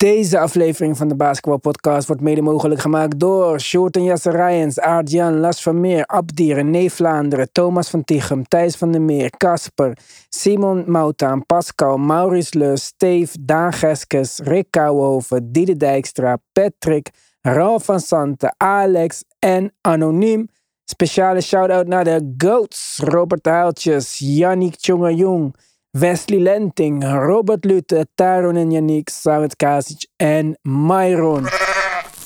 Deze aflevering van de Basketball Podcast wordt mede mogelijk gemaakt door Shorten Jasser Rijens, Aart-Jan, Las Vermeer, Abdi, René Vlaanderen, Thomas van Tichem, Thijs van der Meer, Casper, Simon Moutaan, Pascal, Maurice Lus, Steve, Daan Geskes, Rick Kouwhoven, Diede Dijkstra, Patrick, Ralf van Santen, Alex en Anoniem. Speciale shout-out naar de GOATs, Robert Huiltjes, Yannick Tjongajong, Wesley Lenting, Robert Lute, Taron en Yannick, Samet Kasic en Myron.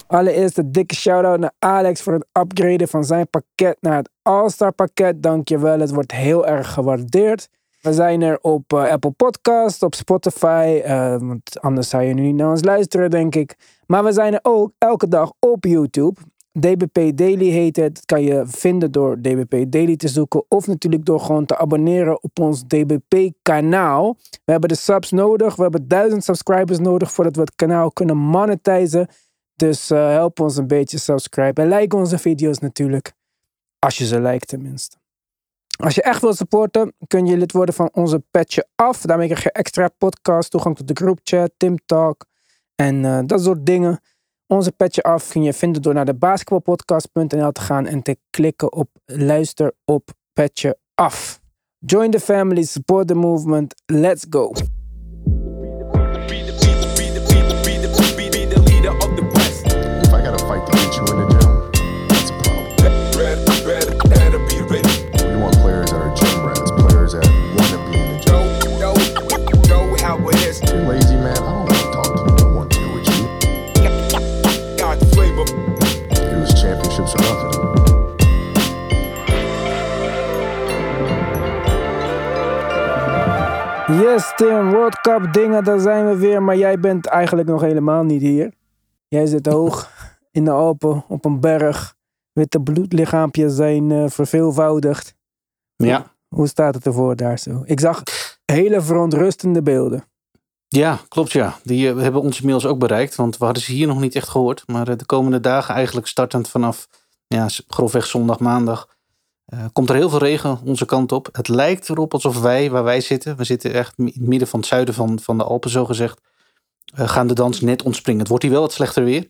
Allereerst een dikke shout-out naar Alex voor het upgraden van zijn pakket naar het All-Star pakket. Dankjewel, het wordt heel erg gewaardeerd. We zijn er op eh, Apple Podcast, op Spotify, eh, want anders zou je nu niet naar ons luisteren, denk ik. Maar we zijn er ook elke dag op YouTube. DBP Daily heet het. Dat kan je vinden door DBP Daily te zoeken. Of natuurlijk door gewoon te abonneren op ons DBP kanaal. We hebben de subs nodig. We hebben duizend subscribers nodig voordat we het kanaal kunnen monetizen. Dus uh, help ons een beetje subscribe. En like onze video's natuurlijk. Als je ze lijkt tenminste. Als je echt wilt supporten, kun je lid worden van onze Petje Af. Daarmee krijg je extra podcast, toegang tot de groupchat, Tim Talk en uh, dat soort dingen. Onze petje af kun je vinden door naar de basketbalpodcast.nl te gaan en te klikken op luister op petje af. Join the family, support the movement. Let's go. Yes, Tim, World Cup dingen, daar zijn we weer. Maar jij bent eigenlijk nog helemaal niet hier. Jij zit hoog in de Alpen, op een berg. Witte bloedlichaampjes zijn eh, verveelvoudigd. Ja. Hoe staat het ervoor daar zo? Ik zag hele verontrustende beelden. Ja, klopt ja. Die eh, hebben ons inmiddels ook bereikt. Want we hadden ze hier nog niet echt gehoord. Maar eh, de komende dagen eigenlijk startend vanaf ja, grofweg zondag, maandag. Eh, komt er heel veel regen onze kant op. Het lijkt erop alsof wij, waar wij zitten. We zitten echt in het midden van het zuiden van, van de Alpen zo gezegd. eh, gaan de dans net ontspringen. Het wordt hier wel wat slechter weer.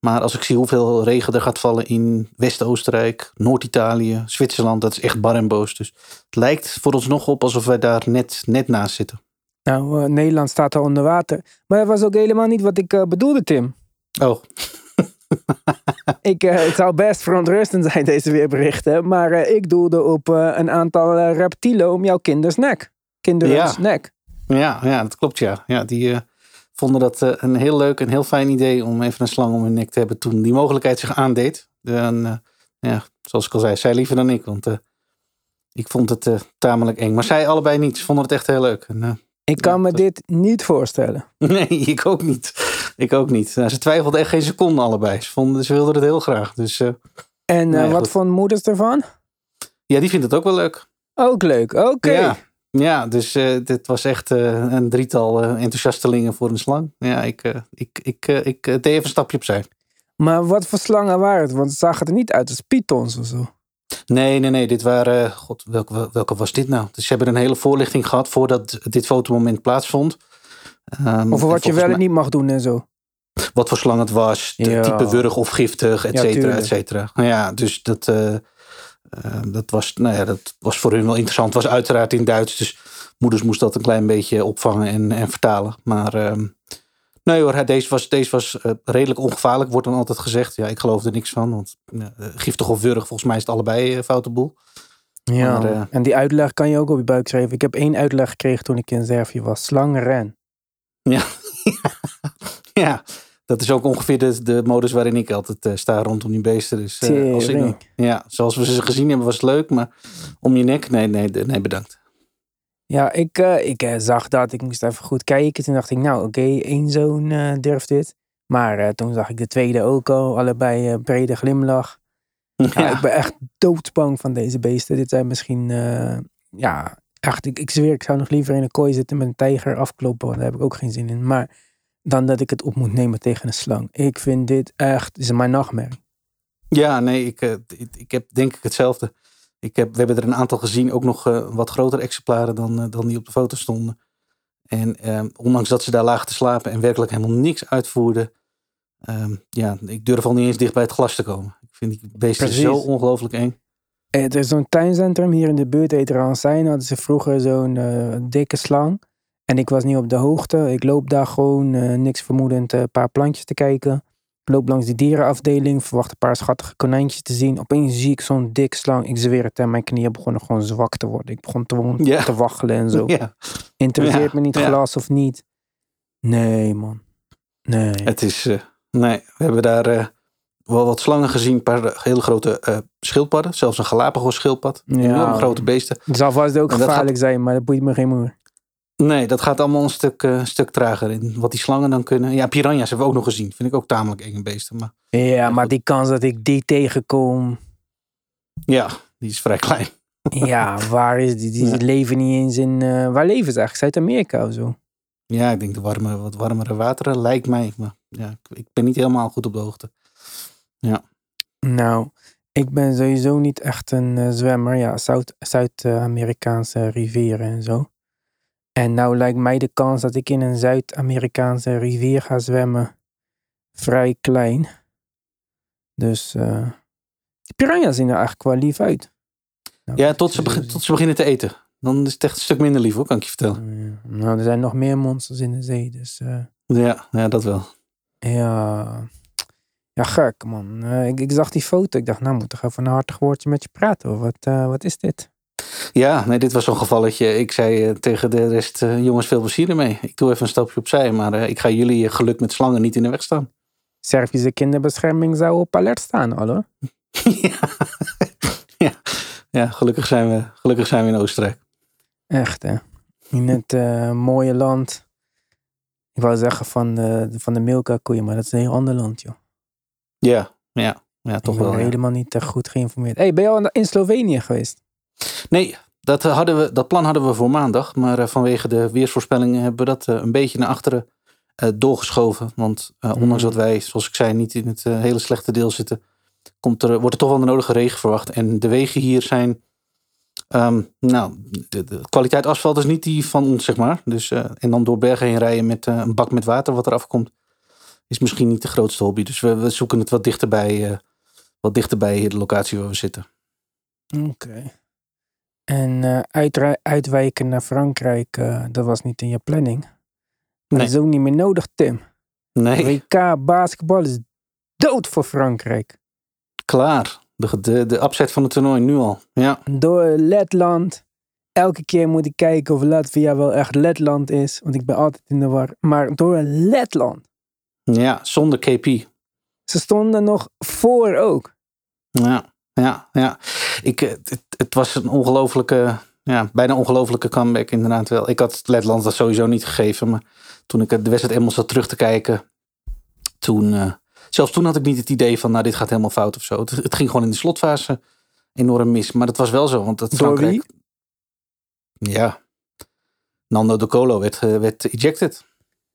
Maar als ik zie hoeveel regen er gaat vallen in West-Oostenrijk, Noord-Italië, Zwitserland. Dat is echt bar en boos. Dus het lijkt voor ons nog op alsof wij daar net, net naast zitten. Nou, eh, Nederland staat al onder water. Maar dat was ook helemaal niet wat ik bedoelde, Tim. Oh, Ik, eh, het zou best verontrustend zijn, deze weerberichten. Maar eh, ik doelde op eh, een aantal reptielen om jouw kinders nek. Kinders Ja. nek. Ja, ja, dat klopt ja. ja die vonden dat een heel leuk en heel fijn idee om even een slang om hun nek te hebben toen die mogelijkheid zich aandeed. En, ja, zoals ik al zei, zij liever dan ik, want ik vond het tamelijk eng. Maar zij allebei niet, ze vonden het echt heel leuk. En, Ik kan Ja, me dat- dit niet voorstellen. nee, ik ook niet. Ik ook niet. Nou, ze twijfelden echt geen seconde allebei. Ze, vonden, ze wilden het heel graag. Dus eh, En eh, Nee, wat vonden moeders ervan? ja, die vindt het ook wel leuk. Ook leuk, oké. Ja, ja, dus eh, dit was echt een drietal enthousiastelingen voor een slang. Ja, ik, ik, ik, ik deed even een stapje opzij. Maar wat voor slangen waren het? Want het zag er niet uit als pythons of zo. Nee, nee, nee. Dit waren. God, welke, welke was dit nou? Dus ze hebben een hele voorlichting gehad voordat dit fotomoment plaatsvond. Ehm, Over wat je wel en niet mag doen en zo. Wat voor slang het was, Ja. type wurg of giftig, et Ja, cetera, tuurlijk. et cetera. Nou Ja, dus dat, eh, eh, dat, was, nou ja, dat was voor hun wel interessant. Het was uiteraard in Duits, dus moeders moesten dat een klein beetje opvangen en, en vertalen. Maar ehm, nee hoor, deze was, deze was eh, redelijk ongevaarlijk, wordt dan altijd gezegd. Ja, ik geloof er niks van, want eh, giftig of wurg, volgens mij is het allebei een foute boel. Ja. Maar, en die uitleg kan je ook op je buik schrijven. Ik heb één uitleg gekregen toen ik in Servië was. Slangenren. Ja. ja, dat is ook ongeveer de, de modus waarin ik altijd eh, sta rondom die beesten. Dus, eh, als ik, ja, zoals we ze gezien hebben was het leuk, maar om je nek, nee, nee, nee bedankt. Ja, ik, eh, ik zag dat. Ik moest even goed kijken. Toen dacht ik, nou oké, één zoon durft dit. Maar toen zag ik de tweede ook al. Allebei brede glimlach. Ja, Ja, ik ben echt doodsbang van deze beesten. Dit zijn misschien, ja, echt, ik, ik zweer, ik zou nog liever in een kooi zitten met een tijger afkloppen, want daar heb ik ook geen zin in. Maar dan dat ik het op moet nemen tegen een slang. Ik vind dit echt, is mijn nachtmerrie. ja nee, ik, eh, ik, ik heb denk ik hetzelfde. Ik heb, we hebben er een aantal gezien, ook nog eh, wat grotere exemplaren dan, eh, dan die op de foto stonden. En ehm, ondanks dat ze daar lagen te slapen en werkelijk helemaal niks uitvoerden. ehm, ja, ik durf al niet eens dicht bij het glas te komen. Ik vind die beesten Precies. zo ongelooflijk eng. Eh, Er is zo'n tuincentrum hier in de buurt, heet Ransijn. Hadden ze vroeger zo'n eh, dikke slang. En ik was niet op de hoogte. Ik loop daar gewoon eh, niks vermoedend een paar plantjes te kijken. Loop langs die dierenafdeling, verwacht een paar schattige konijntjes te zien. Opeens zie ik zo'n dik slang. Ik zweer het, hè, mijn knieën begonnen gewoon zwak te worden. Ik begon te, Ja. te waggelen en zo. Interesseert Ja, me niet ja. glas of niet. Nee, man. Nee. het is. nee, we hebben daar wel wat slangen gezien. Een paar hele grote eh, schildpadden. Zelfs een Galapagos schildpad. Ja. Enorm grote beesten. Het zal vast ook En gevaarlijk zijn, maar dat boeit me geen moer. Nee, dat gaat allemaal een stuk, eh, stuk trager in. Wat die slangen dan kunnen. Ja, piranha's hebben we ook nog gezien. Vind ik ook tamelijk enge beesten. Maar Ja, maar die kans dat ik die tegenkom. ja, die is vrij klein. Ja, waar is die? Die Ja. leven niet eens in. eh, waar leven ze eigenlijk? Zuid-Amerika of zo? Ja, ik denk de warme, wat warmere wateren lijkt mij. Maar ja, ik, ik ben niet helemaal goed op de hoogte. Nou, ik ben sowieso niet echt een eh, zwemmer. Ja, Zuid- Zuid-Amerikaanse rivieren en zo. En nou lijkt mij de kans dat ik in een Zuid-Amerikaanse rivier ga zwemmen vrij klein. Dus die piranha's zien er eigenlijk wel lief uit. Nou, Ja, tot ze, begin- tot ze beginnen te eten. Dan is het echt een stuk minder lief hoor, kan ik je vertellen. Ja, Nou, er zijn nog meer monsters in de zee, dus eh, Ja, ja dat wel. ja. Ja, gek man. Eh, ik, ik zag die foto, ik dacht, nou moet toch even een hartig woordje met je praten. Hoor. Wat, eh, wat is dit? Ja, nee, dit was zo'n gevalletje. Ik zei eh, tegen de rest, jongens, veel plezier ermee. Ik doe even een stapje opzij, maar ik ga jullie geluk met slangen niet in de weg staan. Servische kinderbescherming zou op alert staan al hoor. ja. ja. ja, gelukkig zijn, we, gelukkig zijn we in Oostenrijk. Echt hè. In het mooie land. Ik wou zeggen van de, van de Milka koeien, maar dat is een heel ander land joh. Ja, ja, ja toch ik ben wel. ja. helemaal niet eh, goed geïnformeerd. hey, ben je al in Slovenië geweest? Nee, dat, eh, hadden we, dat plan hadden we voor maandag. Maar eh, vanwege de weersvoorspellingen hebben we dat eh, een beetje naar achteren eh, doorgeschoven. Want eh, ondanks Mm. dat wij, zoals ik zei, niet in het hele slechte deel zitten, komt er, wordt er toch wel de nodige regen verwacht. En de wegen hier zijn. ehm, nou, de, de kwaliteit asfalt is niet die van ons, zeg maar. Dus, eh, en dan door bergen heen rijden met een bak met water wat eraf komt, is misschien niet de grootste hobby. Dus we, we zoeken het wat dichterbij, eh wat dichterbij de locatie waar we zitten. Oké. En eh, uitrij- uitwijken naar Frankrijk, eh, dat was niet in je planning. Maar Nee. dat is ook niet meer nodig, Tim. Nee. WK basketbal is dood voor Frankrijk. Klaar. De, de, van het toernooi nu al. Ja. Door Letland. Elke keer moet ik kijken of Latvia wel echt Letland is. Want ik ben altijd in de war. Maar door Letland. Ja, zonder KP. Ze stonden nog voor ook. Ja, ja, ja. Ik, eh, het, het was een ongelofelijke, ja, bijna ongelofelijke comeback inderdaad wel. Ik had Letland dat sowieso niet gegeven. Maar toen ik de wedstrijd eenmaal zat terug te kijken. Toen, eh, zelfs toen had ik niet het idee van, nou dit gaat helemaal fout of zo. Het, het ging gewoon in de slotfase enorm mis. Maar dat was wel zo. Want dat Door Frankrijk... Ja. Nando De Colo werd, eh, werd ejected.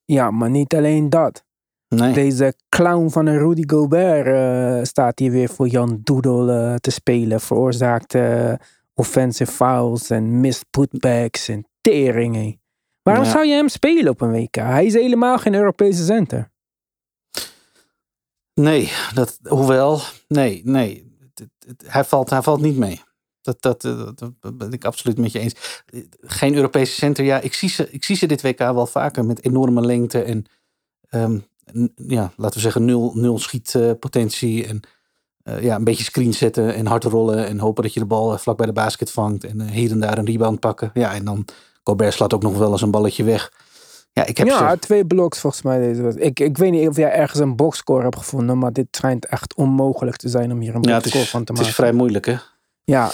Ja, maar niet alleen dat. Nee. Deze clown van een Rudy Gobert eh, staat hier weer voor Jan Doedel eh, te spelen. Veroorzaakt eh, offensive fouls en missed putbacks en tering. hé. Waarom Ja. zou je hem spelen op een WK? Hij is helemaal geen Europese center. Nee, dat, hoewel, nee, nee. Hij, valt, hij valt niet mee. Dat, dat, dat, dat ben ik absoluut met je eens. Geen Europese center. Ja, ik zie ze, ik zie ze dit WK wel vaker met enorme lengte en ehm, ja, laten we zeggen nul, nul schietpotentie. en eh, ja, een beetje screen zetten en hard rollen en hopen dat je de bal eh, vlak bij de basket vangt. En eh, hier en daar een rebound pakken. Ja, en dan Gobert slaat ook nog wel eens een balletje weg. Ja, ik heb ja, ze... twee bloks volgens mij. Deze was. Ik, ik weet niet of jij ergens een boxscore hebt gevonden, maar dit schijnt echt onmogelijk te zijn om hier een Ja, het boxscore is, van te het maken. is vrij moeilijk, hè? Ja,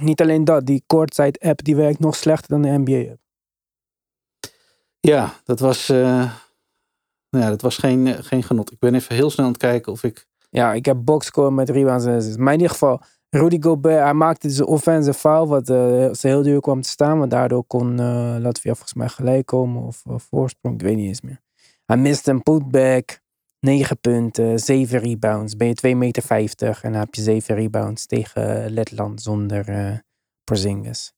niet alleen dat. Die courtside app die werkt nog slechter dan de NBA app. Ja, dat was, eh, ja, dat was geen, eh, geen genot. Ik ben even heel snel aan het kijken of ik... Ja, ik heb boxscore met rebounds en assists. Maar in ieder geval, Rudy Gobert, hij maakte dus een offensive foul, wat eh, ze heel duur kwam te staan. Want daardoor kon eh Latvia volgens mij gelijk komen of voorsprong, ik weet niet eens meer. Hij miste een putback, 9 punten, 7 rebounds. Ben je 2,50 meter en dan heb je 7 rebounds tegen Letland zonder Porzingis.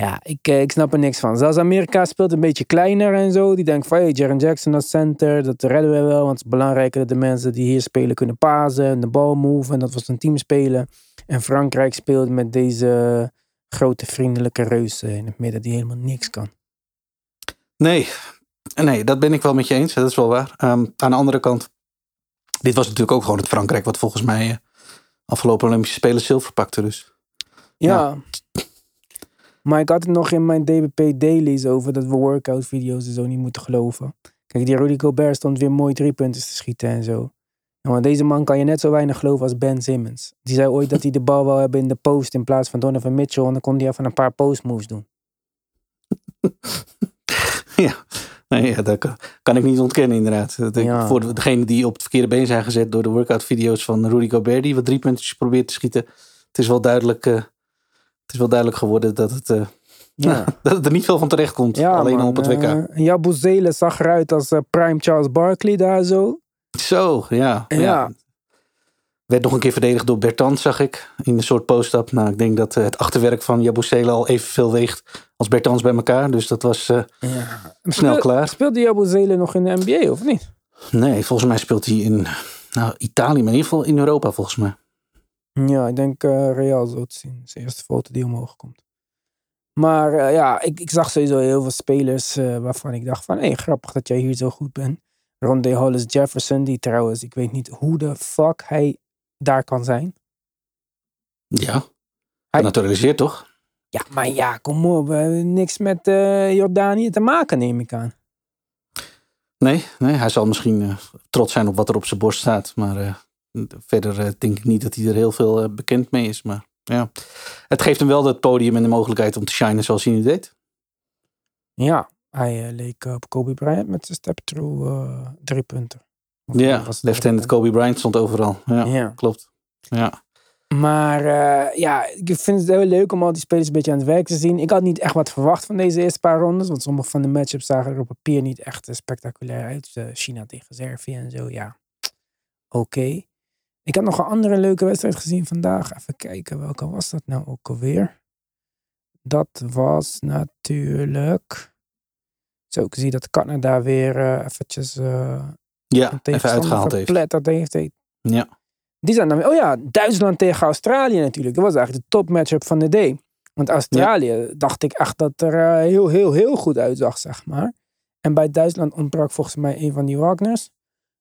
Ja, ik, eh, ik snap er niks van. Zelfs Amerika speelt een beetje kleiner en zo. Die denkt van, hey, Jaren Jackson als center, dat redden we wel. Want het is belangrijker dat de mensen die hier spelen kunnen pasen en de bal move. En dat was een team spelen. En Frankrijk speelt met deze grote vriendelijke reus eh, in het midden die helemaal niks kan. Nee, nee, dat ben ik wel met je eens. Dat is wel waar. Ehm, aan de andere kant, dit was natuurlijk ook gewoon het Frankrijk wat volgens mij eh, afgelopen Olympische Spelen zilver pakte. Dus. Ja. Maar ik had het nog in mijn DBP dailies over dat we workout video's en zo niet moeten geloven. Kijk, die Rudy Gobert stond weer mooi drie punten te schieten en zo. Maar deze man kan je net zo weinig geloven als Ben Simmons. Die zei ooit dat hij de bal wil hebben in de post in plaats van Donovan Mitchell. En dan kon hij even een paar post moves doen. ja, nee, ja, dat kan, kan ik niet ontkennen inderdaad. Dat Ja. Voor degene die op het verkeerde been zijn gezet door de workout video's van Rudy Gobert. Die wat drie puntjes probeert te schieten. Het is wel duidelijk, eh, het is wel duidelijk geworden dat het, eh, Ja. dat het er niet veel van terecht komt. Ja, alleen al man, op het WK. eh, Jabuzele zag eruit als eh, prime Charles Barkley daar zo. Zo, ja. Ja. Werd nog een keer verdedigd door Bertrand, zag ik. In een soort post-up. Nou, ik denk dat eh, het achterwerk van Jabusele al evenveel weegt als Bertans bij elkaar. Dus dat was Ja. snel klaar. Speelde Jabuzele nog in de NBA of niet? Nee, volgens mij speelt hij in nou, Italië, maar in ieder geval in Europa volgens mij. Ja, ik denk eh, Real zo te zien. Dat is de eerste foto die omhoog komt. Maar eh, ja, ik, ik zag sowieso heel veel spelers eh, waarvan ik dacht van... Hé, grappig dat jij hier zo goed bent. Rondé Hollis Jefferson, die trouwens... Ik weet niet hoe de fuck hij daar kan zijn. Ja, Hij- genaturaliseerd toch? Ja, maar ja, kom op. We hebben niks met Jordanië te maken, neem ik aan. Nee, nee, hij zal misschien trots zijn op wat er op zijn borst staat. Maar verder eh, denk ik niet dat hij er heel veel eh, bekend mee is. Maar ja, het geeft hem wel het podium en de mogelijkheid om te shinen zoals hij nu deed. Ja, hij eh, leek op Kobe Bryant met zijn step-through drie punten. Of Ja, het Lieutenant Kobe Bryant stond overal. Ja, Ja. klopt. Ja. Maar ja, ik vind het heel leuk om al die spelers een beetje aan het werk te zien. Ik had niet echt wat verwacht van deze eerste paar rondes. Want sommige van de matchups zagen er op papier niet echt spectaculair uit. China tegen Servië en zo, ja. Oké. Ik had nog een andere leuke wedstrijd gezien vandaag. Even kijken, welke was dat nou ook alweer? Dat was natuurlijk... Zo, ik zie dat Canada weer eh, eventjes... eh Ja, even uitgehaald heeft. verpletterd heeft. Ja. Die zijn dan, oh ja, Duitsland tegen Australië natuurlijk. Dat was eigenlijk de top matchup van de day. Want Australië dacht ik echt dat er eh, heel, heel, heel goed uitzag, zeg maar. En bij Duitsland ontbrak volgens mij een van die Wagners.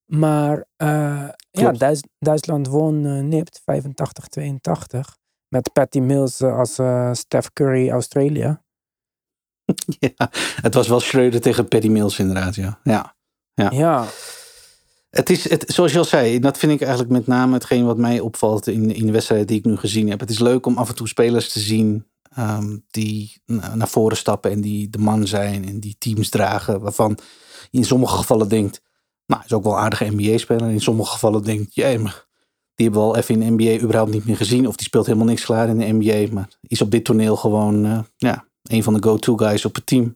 Maar eh, ja. Duits- Duitsland won eh, nipt 85-82. Met Patty Mills eh, als eh, Steph Curry Australië. ja, het was wel Schreuder tegen Paddy Mills inderdaad. Ja. Ja. Ja. Ja, Het is, het, zoals je al zei, dat vind ik eigenlijk met name hetgeen wat mij opvalt in, in de wedstrijd die ik nu gezien heb. Het is leuk om af en toe spelers te zien ehm, die na- naar voren stappen en die de man zijn en die teams dragen. Waarvan je in sommige gevallen denkt, nou, is ook wel een aardige NBA-speler. In sommige gevallen denkt, jee, maar die hebben we al even in de NBA überhaupt niet meer gezien. Of die speelt helemaal niks klaar in de NBA. Maar is op dit toneel gewoon eh, ja, een van de go-to guys op het team.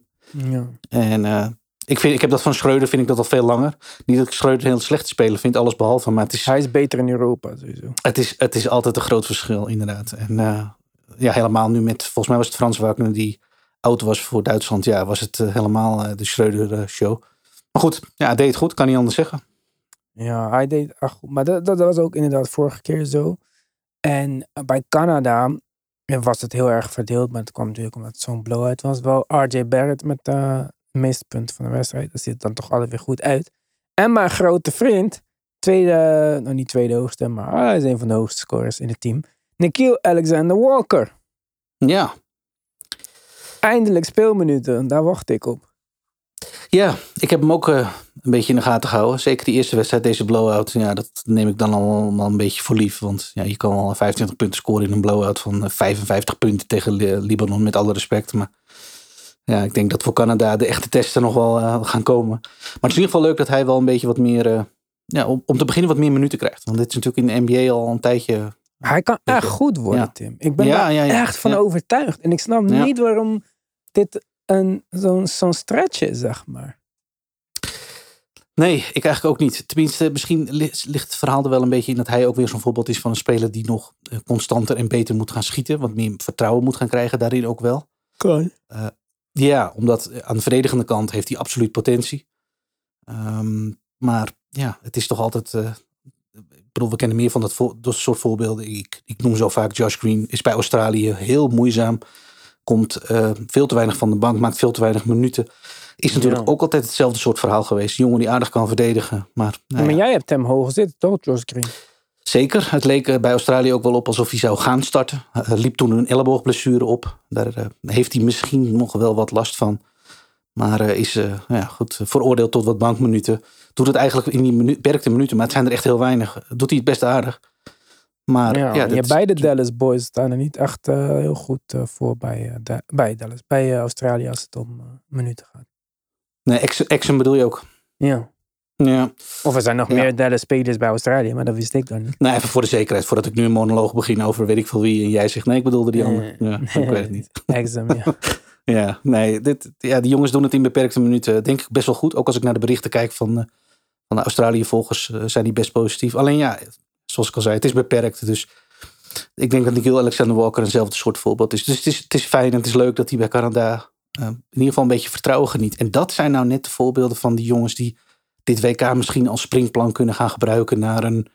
ja. En eh, ik, vind, ik heb dat van Schreuder, vind ik dat al veel langer. Niet dat ik Schreuder heel slecht speler vind, alles behalve. Maar het is, hij is beter in Europa sowieso. het is, het is altijd een groot verschil, inderdaad. En eh, ja, helemaal nu met, volgens mij was het Frans Wagner die oud was voor Duitsland. Ja, was het helemaal de Schreuder-show. Maar goed, ja, hij deed het goed, kan niet anders zeggen. Ja, hij deed goed. Maar dat, dat was ook inderdaad vorige keer zo. En bij Canada was het heel erg verdeeld. Maar het kwam natuurlijk omdat het zo'n blowout was. Wel RJ Barrett met eh, de meeste punten van de wedstrijd. Dat ziet dan toch altijd weer goed uit. En mijn grote vriend, tweede, nou niet tweede hoogste, maar hij is een van de hoogste scorers in het team. Nikhil Alexander Walker. Ja, Eindelijk speelminuten, daar wacht ik op. ja ik heb hem ook eh, een beetje in de gaten gehouden. Zeker die eerste wedstrijd, deze blowout. Ja, dat neem ik dan allemaal een beetje voor lief. Want ja, je kan wel 25 punten scoren in een blowout van eh, 55 punten tegen Li- Libanon, met alle respect. Maar ja, ik denk dat voor Canada de echte testen nog wel eh, gaan komen. Maar het is in ieder geval leuk dat hij wel een beetje wat meer, eh, ja, om, om te beginnen wat meer minuten krijgt. Want dit is natuurlijk in de NBA al een tijdje. Hij kan echt goed worden, Ja. Tim. Ik ben Ja, daar ja, ja. echt van overtuigd. En ik snap niet waarom dit een, zo'n, zo'n stretch zeg maar. Nee, ik eigenlijk ook niet. Tenminste, misschien li- ligt het verhaal er wel een beetje in dat hij ook weer zo'n voorbeeld is van een speler die nog eh, constanter en beter moet gaan schieten. Wat meer vertrouwen moet gaan krijgen daarin ook wel. Kan. Ja, omdat aan de verdedigende kant heeft hij absoluut potentie. Ehm, maar ja, het is toch altijd. eh, ik bedoel, we kennen meer van dat, dat soort voorbeelden. Ik, ik noem zo vaak Josh Green. Is bij Australië heel moeizaam. Komt eh, veel te weinig van de bank. Maakt veel te weinig minuten. Is natuurlijk Ja. ook altijd hetzelfde soort verhaal geweest. Een jongen die aardig kan verdedigen. Maar, nou Maar ja, jij hebt hem hoog zitten, toch, Josh Green? zeker. Het leek eh, bij Australië ook wel op alsof hij zou gaan starten. Hij liep toen een elleboogblessure op. Daar eh, heeft hij misschien nog wel wat last van. Maar eh, is eh, ja, goed, veroordeeld tot wat bankminuten. Doet het eigenlijk in die minu beperkte minuten, maar het zijn er echt heel weinig. Doet hij het best aardig. Maar Ja, Dallas boys staan er niet echt eh, heel goed eh, voor bij, eh, Da- bij Dallas. Bij Australië als het om minuten gaat. Nee, Ex- Exum bedoel je ook. Ja. Ja. Of er zijn nog Ja. meer Dallas spelers bij Australië, maar dat wist ik dan niet. Nou, even voor de zekerheid, voordat ik nu een monoloog begin over weet ik veel wie. En jij zegt, nee, ik bedoelde die Nee. ander. Ja, ik weet het niet. Exum, ja. Ja, nee, dit, ja, die jongens doen het in beperkte minuten, denk ik best wel goed. Ook als ik naar de berichten kijk van, van de Australië-volgers, eh, zijn die best positief. Alleen ja, zoals ik al zei, het is beperkt. Dus ik denk dat Nikhil Alexander Walker eenzelfde soort voorbeeld is. Dus het is, het is fijn en het is leuk dat hij bij Canada eh, in ieder geval een beetje vertrouwen geniet. En dat zijn nou net de voorbeelden van die jongens die dit WK misschien als springplan kunnen gaan gebruiken naar een,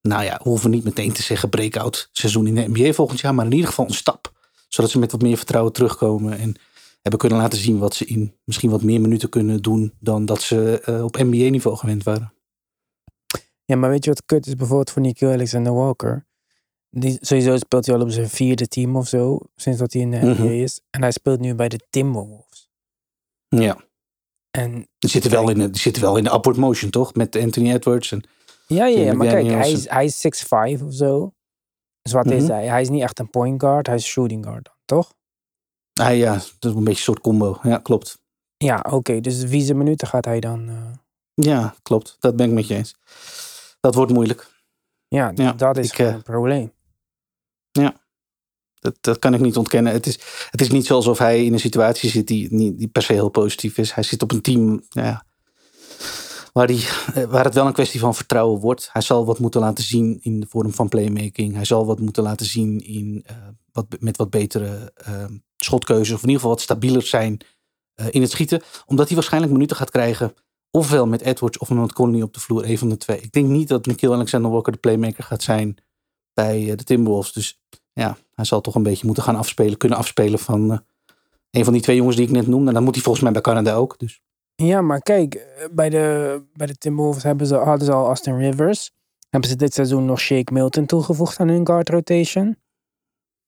nou ja, hoeven niet meteen te zeggen breakout seizoen in de NBA volgend jaar, maar in ieder geval een stap. Zodat ze met wat meer vertrouwen terugkomen en hebben kunnen laten zien wat ze in misschien wat meer minuten kunnen doen dan dat ze eh, op NBA-niveau gewend waren. Ja, maar weet je wat kut is bijvoorbeeld voor Nico Alexander Walker? Die, sowieso speelt hij al op zijn vierde team of zo, sinds dat hij in de NBA Mhm. is. En hij speelt nu bij de Timberwolves. Ja, En die zitten wel in de, die zitten wel in de upward motion, toch? Met Anthony Edwards. En, ja, ja, ja maar kijk, hij is, hij is 6'5 of zo. Dus wat is Mhm. hij? Hij is niet echt een point guard, hij is shooting guard dan, toch? ah ja, dat is een beetje een soort combo. Ja, klopt. Ja, oké. dus wie zijn minuten gaat hij dan... eh, Ja, klopt. Dat ben ik met je eens. Dat wordt moeilijk. ja, Ja, dat is ik, eh, een probleem. Dat, dat kan ik niet ontkennen. Het is, het is niet zo alsof hij in een situatie zit die, niet, die per se heel positief is. Hij zit op een team nou ja, waar, die, eh, waar het wel een kwestie van vertrouwen wordt. Hij zal wat moeten laten zien in de vorm van playmaking. Hij zal wat moeten laten zien in, eh, wat, met wat betere eh, schotkeuzes. Of in ieder geval wat stabieler zijn eh, in het schieten. Omdat hij waarschijnlijk minuten gaat krijgen. Ofwel met Edwards of met Conley op de vloer. Een van de twee. Ik denk niet dat Nikhil Alexander Walker de playmaker gaat zijn bij eh, de Timberwolves. Dus ja, hij zal toch een beetje moeten gaan afspelen, kunnen afspelen van eh, een van die twee jongens die ik net noemde. En dan moet hij volgens mij bij Canada ook. Dus Ja, maar kijk, eh, bij de, bij de Timberwolves hebben ze, hadden ze al Austin Rivers. Hebben ze dit seizoen nog Shake Milton toegevoegd aan hun guard rotation?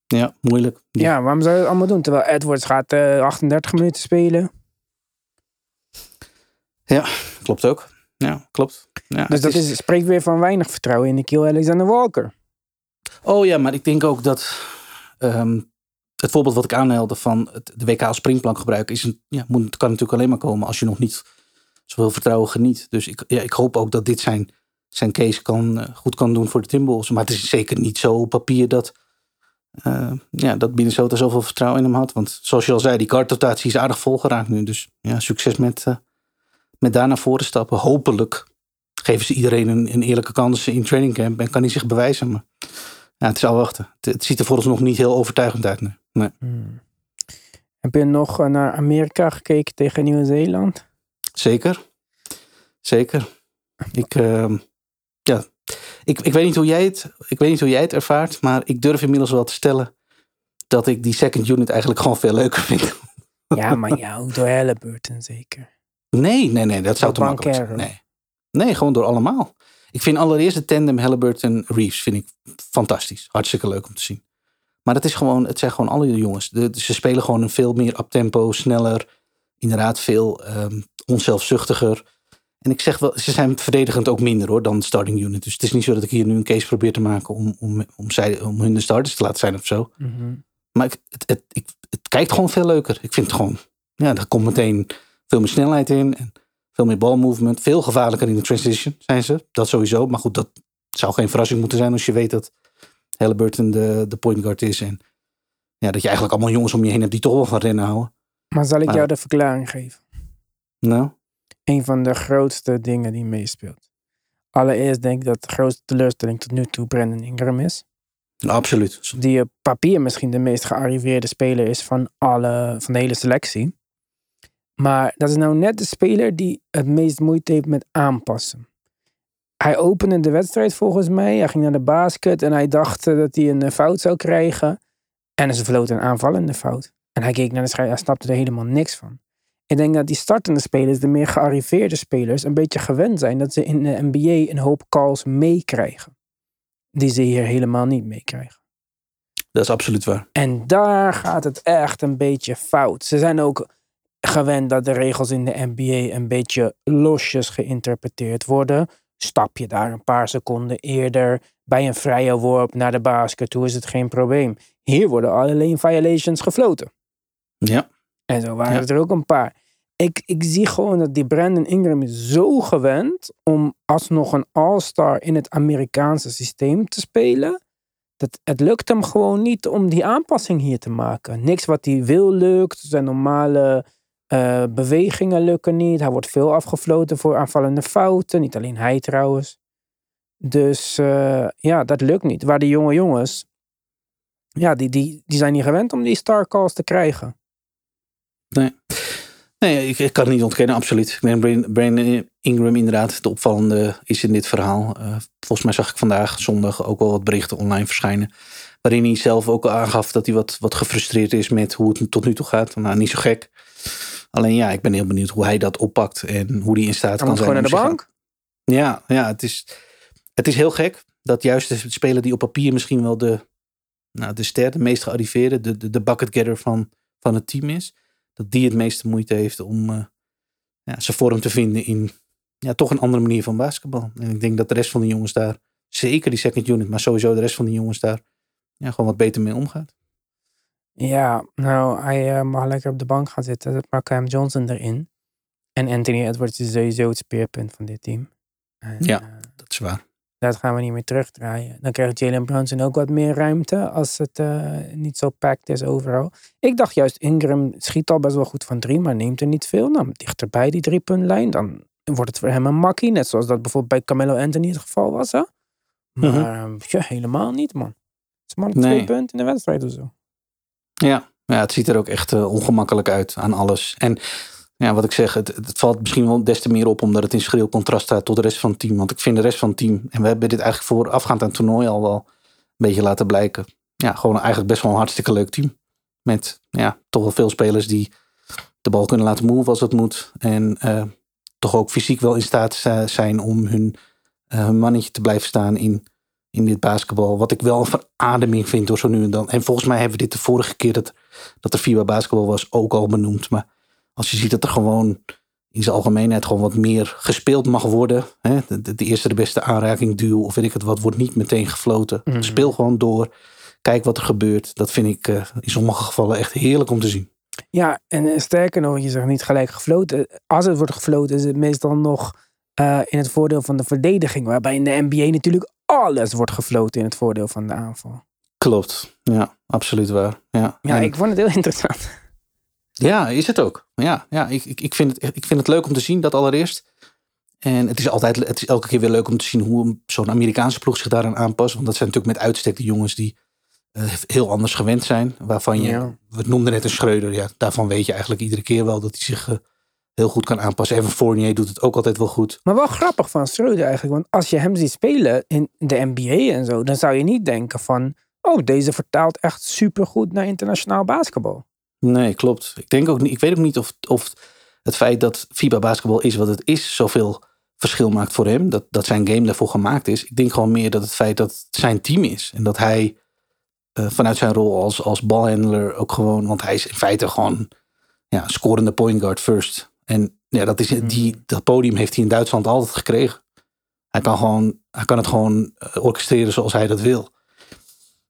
ja, moeilijk. Ja, waarom zou je het allemaal doen? Terwijl Edwards gaat eh, 38 minuten spelen. Klopt ook. Ja, klopt. Ja, Dus dat is, spreekt weer van weinig vertrouwen in Nikhil Alexander Walker. Oh ja, maar ik denk ook dat ehm, het voorbeeld wat ik aanhaalde van het, de WK als springplank gebruiken, is een, ja, moet, kan natuurlijk alleen maar komen als je nog niet zoveel vertrouwen geniet. Dus ik, ja, ik hoop ook dat dit zijn, zijn case kan, eh, goed kan doen voor de Timberwolves. Maar het is zeker niet zo op papier dat, eh, ja, dat Minnesota zoveel vertrouwen in hem had. Want zoals je al zei, die kartrotatie is aardig volgeraakt nu. Dus ja, succes met, eh, met daar naar voren stappen. Hopelijk geven ze iedereen een, een eerlijke kans in training camp en kan hij zich bewijzen. Maar ja, het is al wachten. Het, het ziet er vooralsnog niet heel overtuigend uit. Nee. nee. Hmm. Heb je nog eh, naar Amerika gekeken tegen Nieuw-Zeeland? Zeker. Zeker. Ik, ehm, ja. ik, ik, weet niet hoe jij het, ik weet niet hoe jij het ervaart, maar ik durf inmiddels wel te stellen dat ik die second unit eigenlijk gewoon veel leuker vind. Ja, maar ja, door Halliburton zeker. Nee, nee, nee, dat zou te makkelijk zijn. Nee. nee, gewoon door allemaal. Ik vind allereerst de tandem Halliburton Reeves vind ik fantastisch. Hartstikke leuk om te zien. Maar het, is gewoon, het zijn gewoon alle jongens. De, ze spelen gewoon een veel meer uptempo, sneller. Inderdaad veel ehm, onzelfzuchtiger. En ik zeg wel, ze zijn verdedigend ook minder hoor dan de starting unit. Dus het is niet zo dat ik hier nu een case probeer te maken om, om, om, zij, om hun de starters te laten zijn of zo. Mhm. Maar ik, het, het, ik, het kijkt gewoon veel leuker. Ik vind het gewoon, ja, er komt meteen veel meer snelheid in. En veel meer balmovement. Veel gevaarlijker in de transition zijn ze. Dat sowieso. Maar goed, dat zou geen verrassing moeten zijn als je weet dat Halliburton de, de point guard is. En ja, dat je eigenlijk allemaal jongens om je heen hebt die toch wel van rennen houden. Maar zal ik Maar- jou de verklaring geven? Nou, Een van de grootste dingen die meespeelt. Allereerst denk ik dat de grootste teleurstelling tot nu toe Brandon Ingram is. Absoluut. Die op papier misschien de meest gearriveerde speler is van, alle, van de hele selectie. Maar dat is nou net de speler die het meest moeite heeft met aanpassen. Hij opende de wedstrijd volgens mij. Hij ging naar de basket en hij dacht eh, dat hij een eh, fout zou krijgen. En ze vloot een aanvallende fout. En hij keek naar de scheidsrechter, hij snapte er helemaal niks van. Ik denk dat die startende spelers, de meer gearriveerde spelers, een beetje gewend zijn dat ze in de NBA een hoop calls meekrijgen. Die ze hier helemaal niet meekrijgen. Dat is absoluut waar. En daar gaat het echt een beetje fout. Ze zijn ook gewend dat de regels in de NBA een beetje losjes geïnterpreteerd worden. Stap je daar een paar seconden eerder bij een vrije worp naar de basket toe is het geen probleem. Hier worden alleen violations gefloten. Ja. En zo waren er ook een paar. Ik, ik zie gewoon dat die Brandon Ingram is zo gewend om alsnog een all-star in het Amerikaanse systeem te spelen. Dat het lukt hem gewoon niet om die aanpassing hier te maken. Niks wat hij wil lukt. Zijn normale uh, bewegingen lukken niet. Hij wordt veel afgefloten voor aanvallende fouten. Niet alleen hij trouwens. Dus uh, ja, dat lukt niet. Waar die jonge jongens, ja, die, die, die zijn niet gewend om die star calls te krijgen. Nee. Nee, ik, ik kan het niet ontkennen, absoluut. Ik ben Brandon Ingram inderdaad de opvallende is in dit verhaal. Uh, volgens mij zag ik vandaag zondag ook wel wat berichten online verschijnen. Waarin hij zelf ook aangaf dat hij wat, wat gefrustreerd is met hoe het tot nu toe gaat. Nou, niet zo gek. Alleen ja, ik ben heel benieuwd hoe hij dat oppakt en hoe hij in staat kan zijn. gewoon naar de bank? Ja, ja het, is, het is heel gek dat juist de speler die op papier misschien wel de, nou, de ster, de meest gearriveerde, de, de, de bucketgetter van, van het team is dat die het meeste moeite heeft om uh, ja, zijn vorm te vinden in ja, toch een andere manier van basketbal. En ik denk dat de rest van de jongens daar, zeker die second unit, maar sowieso de rest van de jongens daar, ja, gewoon wat beter mee omgaat. Ja, nou, hij uh, mag lekker op de bank gaan zitten. Dat maakt Cam Johnson erin. En Anthony Edwards is sowieso het speerpunt van dit team. En, ja, uh, dat is waar dat gaan we niet meer terugdraaien. Dan krijgt Jalen Brunson ook wat meer ruimte als het uh, niet zo packed is overal. Ik dacht juist, Ingram schiet al best wel goed van drie, maar neemt er niet veel. Nou, dichterbij die driepuntlijn, dan wordt het voor hem een makkie. Net zoals dat bijvoorbeeld bij Camelo Anthony het geval was. Hè? Maar uh ja, helemaal niet, man. Het is maar nee. twee punten in de wedstrijd of zo. Ja, ja het ziet er ook echt uh, ongemakkelijk uit aan alles. En ja, wat ik zeg, het, valt misschien wel des te meer op omdat het in schril contrast staat tot de rest van het team. Want ik vind de rest van het team, en we hebben dit eigenlijk voorafgaand aan het toernooi al wel een beetje laten blijken. Ja, gewoon eigenlijk best wel een hartstikke leuk team. Met ja, toch wel veel spelers die de bal kunnen laten move als het moet. En uh, toch ook fysiek wel in staat zijn om hun, uh, hun mannetje te blijven staan in, in dit basketbal. Wat ik wel een verademing vind door zo nu en dan. En volgens mij hebben we dit de vorige keer dat, dat er FIBA basketbal was ook al benoemd. Maar als je ziet dat er gewoon in zijn algemeenheid gewoon wat meer gespeeld mag worden. Hè? De, de, eerste de beste aanraking duw of weet ik het wat, wordt niet meteen gefloten. Mhm. Speel gewoon door. Kijk wat er gebeurt. Dat vind ik uh, in sommige gevallen echt heerlijk om te zien. Ja, en uh, sterker nog, je zegt niet gelijk gefloten. Als het wordt gefloten, is het meestal nog uh, in het voordeel van de verdediging. Waarbij in de NBA natuurlijk alles wordt gefloten in het voordeel van de aanval. Klopt, ja, absoluut waar. Ja, ja en... ik vond het heel interessant. Ja, is het ook. Ja, ja ik, ik, ik, vind het, ik vind het leuk om te zien, dat allereerst. En het is altijd, het is elke keer weer leuk om te zien hoe zo'n Amerikaanse ploeg zich daaraan aanpast. Want dat zijn natuurlijk met uitstek de jongens die uh, heel anders gewend zijn. Waarvan je, ja. we noemden net een Schreuder. Ja, daarvan weet je eigenlijk iedere keer wel dat hij zich uh, heel goed kan aanpassen. Evan Fournier doet het ook altijd wel goed. Maar wel grappig van Schreuder eigenlijk. Want als je hem ziet spelen in de NBA en zo, dan zou je niet denken van, oh, deze vertaalt echt supergoed naar internationaal basketbal. Nee, klopt. Ik denk ook niet. Ik weet ook niet of, of het feit dat FIBA basketbal is wat het is, zoveel verschil maakt voor hem. Dat, dat zijn game daarvoor gemaakt is. Ik denk gewoon meer dat het feit dat het zijn team is. En dat hij uh, vanuit zijn rol als, als balhandler ook gewoon. Want hij is in feite gewoon ja, scorende point guard first. En ja, dat, is, die, dat podium heeft hij in Duitsland altijd gekregen. Hij kan, gewoon, hij kan het gewoon uh, orchestreren zoals hij dat wil.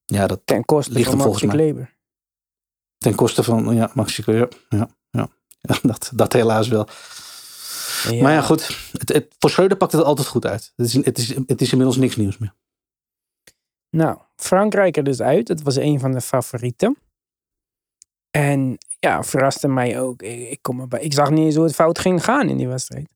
Ja, dat Ten koste ligt van hem volgens mij. Kleber. Ten koste van, ja, Maxico, ja, ja, ja. ja dat, dat helaas wel. Ja. Maar ja, goed. Het, het, voor Schreuder pakt het altijd goed uit. Het is, het, is, het is inmiddels niks nieuws meer. Nou, Frankrijk er dus uit. Het was een van de favorieten. En ja, verraste mij ook. Ik, ik, kom erbij. ik zag niet eens hoe het fout ging gaan in die wedstrijd.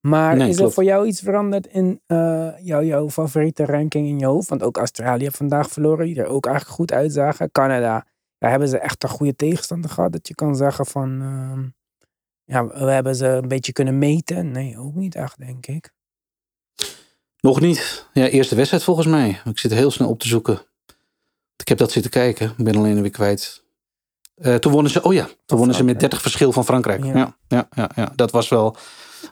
Maar Nee, is er voor jou iets veranderd in eh, jouw, jouw favoriete ranking in je hoofd? Want ook Australië heeft vandaag verloren, die er ook eigenlijk goed uitzagen. Canada, daar hebben ze echt een goede tegenstander gehad. Dat je kan zeggen van, ehm, ja, we hebben ze een beetje kunnen meten. Nee, ook niet echt, denk ik. Nog niet. Ja, eerste wedstrijd volgens mij. Ik zit heel snel op te zoeken. Ik heb dat zitten kijken. Ik ben alleen weer kwijt. Eh, toen wonnen ze, oh ja, toen wonnen ze met Frankrijk. 30 verschil van Frankrijk. Ja. Ja, ja, ja, ja, dat was wel,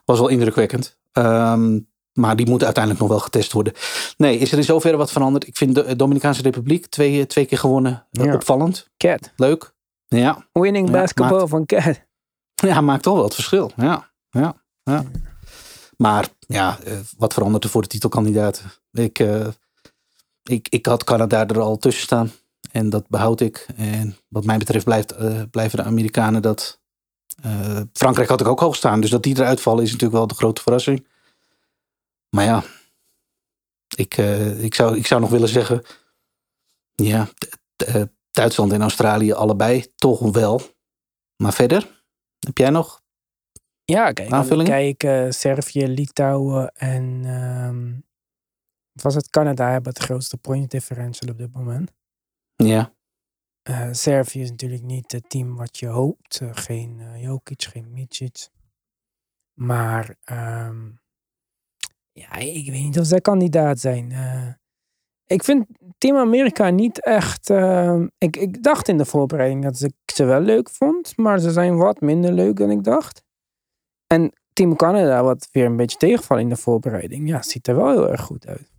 was wel indrukwekkend. Ehm, maar die moet uiteindelijk nog wel getest worden. Nee, is er in zoverre wat veranderd? Ik vind de Dominicaanse Republiek twee, twee keer gewonnen. eh, Ja. Opvallend. Cat, Leuk. Ja, winning basketball maakt- van Cat. ja, maakt toch wel het verschil. Ja, ja, ja. Maar ja, eh, wat verandert er voor de titelkandidaten? Ik, eh, ik, ik had Canada er al tussen staan. En dat behoud ik. En wat mij betreft blijft, eh, blijven de Amerikanen dat. eh, Frankrijk had ik ook hoog staan. Dus dat die eruit vallen is natuurlijk wel de grote verrassing. Maar ja, ik, eh, ik, zou, ik zou nog willen zeggen. Ja, Duitsland en Australië allebei toch wel. Maar verder, heb jij nog? Ja, kijk, Aanvullingen? kijk, Servië, Litouwen en ehm, was het Canada hebben het grootste point differential op dit moment. Ja, Eh, Servië is natuurlijk niet het team wat je hoopt. Eh, geen eh, Jokic, geen Micic. Maar ehm, ja, ik weet niet of zij kandidaat zijn. Ik vind Team Amerika niet echt... ehm, ik, ik dacht in de voorbereiding dat ik ze wel leuk vond. Maar ze zijn wat minder leuk dan ik dacht. En Team Canada, wat weer een beetje tegenvallen in de voorbereiding. Ja, ziet er wel heel erg goed uit.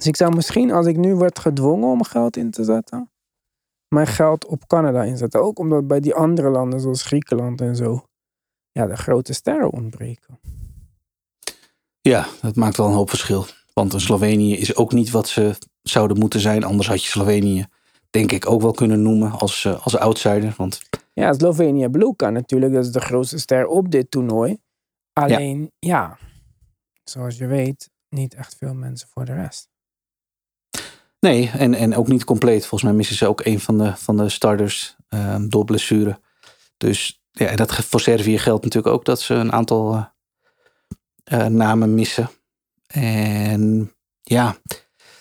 Dus ik zou misschien, als ik nu werd gedwongen om geld in te zetten mijn geld op Canada inzetten. Ook omdat bij die andere landen, zoals Griekenland en zo, ja, de grote sterren ontbreken. Ja, dat maakt wel een hoop verschil. Want een Slovenië is ook niet wat ze zouden moeten zijn. Anders had je Slovenië, denk ik, ook wel kunnen noemen als, eh, als outsider. Want Ja, Slovenië Bluka natuurlijk, dat is de grootste ster op dit toernooi. Alleen, ja, zoals je weet, niet echt veel mensen voor de rest. Nee, en, en ook niet compleet. Volgens mij missen ze ook een van de, van de starters ehm, door blessure. Dus ja, en dat voor Servië geldt natuurlijk ook dat ze een aantal eh, eh, namen missen. En ja,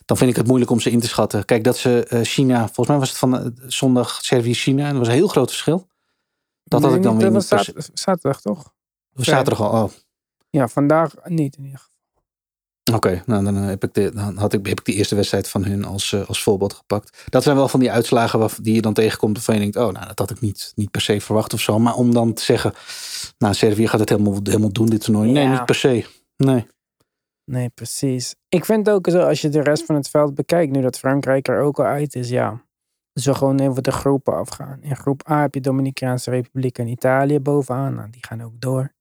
dan vind ik het moeilijk om ze in te schatten. Kijk, dat ze eh, China, volgens mij was het van zondag Servië-China. En dat was een heel groot verschil. Dat had ik dan niet, weer dat niet was zat- zaterdag, toch? Dat zaterdag al. Oh, Ja, vandaag niet in ieder geval. Oké, nou dan, eh, heb ik de, dan had ik, heb ik die eerste wedstrijd van hun als, eh, als voorbeeld gepakt. Dat zijn wel van die uitslagen waar, die je dan tegenkomt. Waarvan je denkt, oh, nou, dat had ik niet, niet per se verwacht of zo. Maar om dan te zeggen, nou, Servië gaat het helemaal, helemaal doen, dit toernooi. Nee, Ja. niet per se. Nee. Nee, precies. Ik vind ook zo, als je de rest van het veld bekijkt, nu dat Frankrijk er ook al uit is, ja. We gewoon even de groepen afgaan. In groep A heb je Dominicaanse Republiek en Italië bovenaan. Nou, die gaan ook door.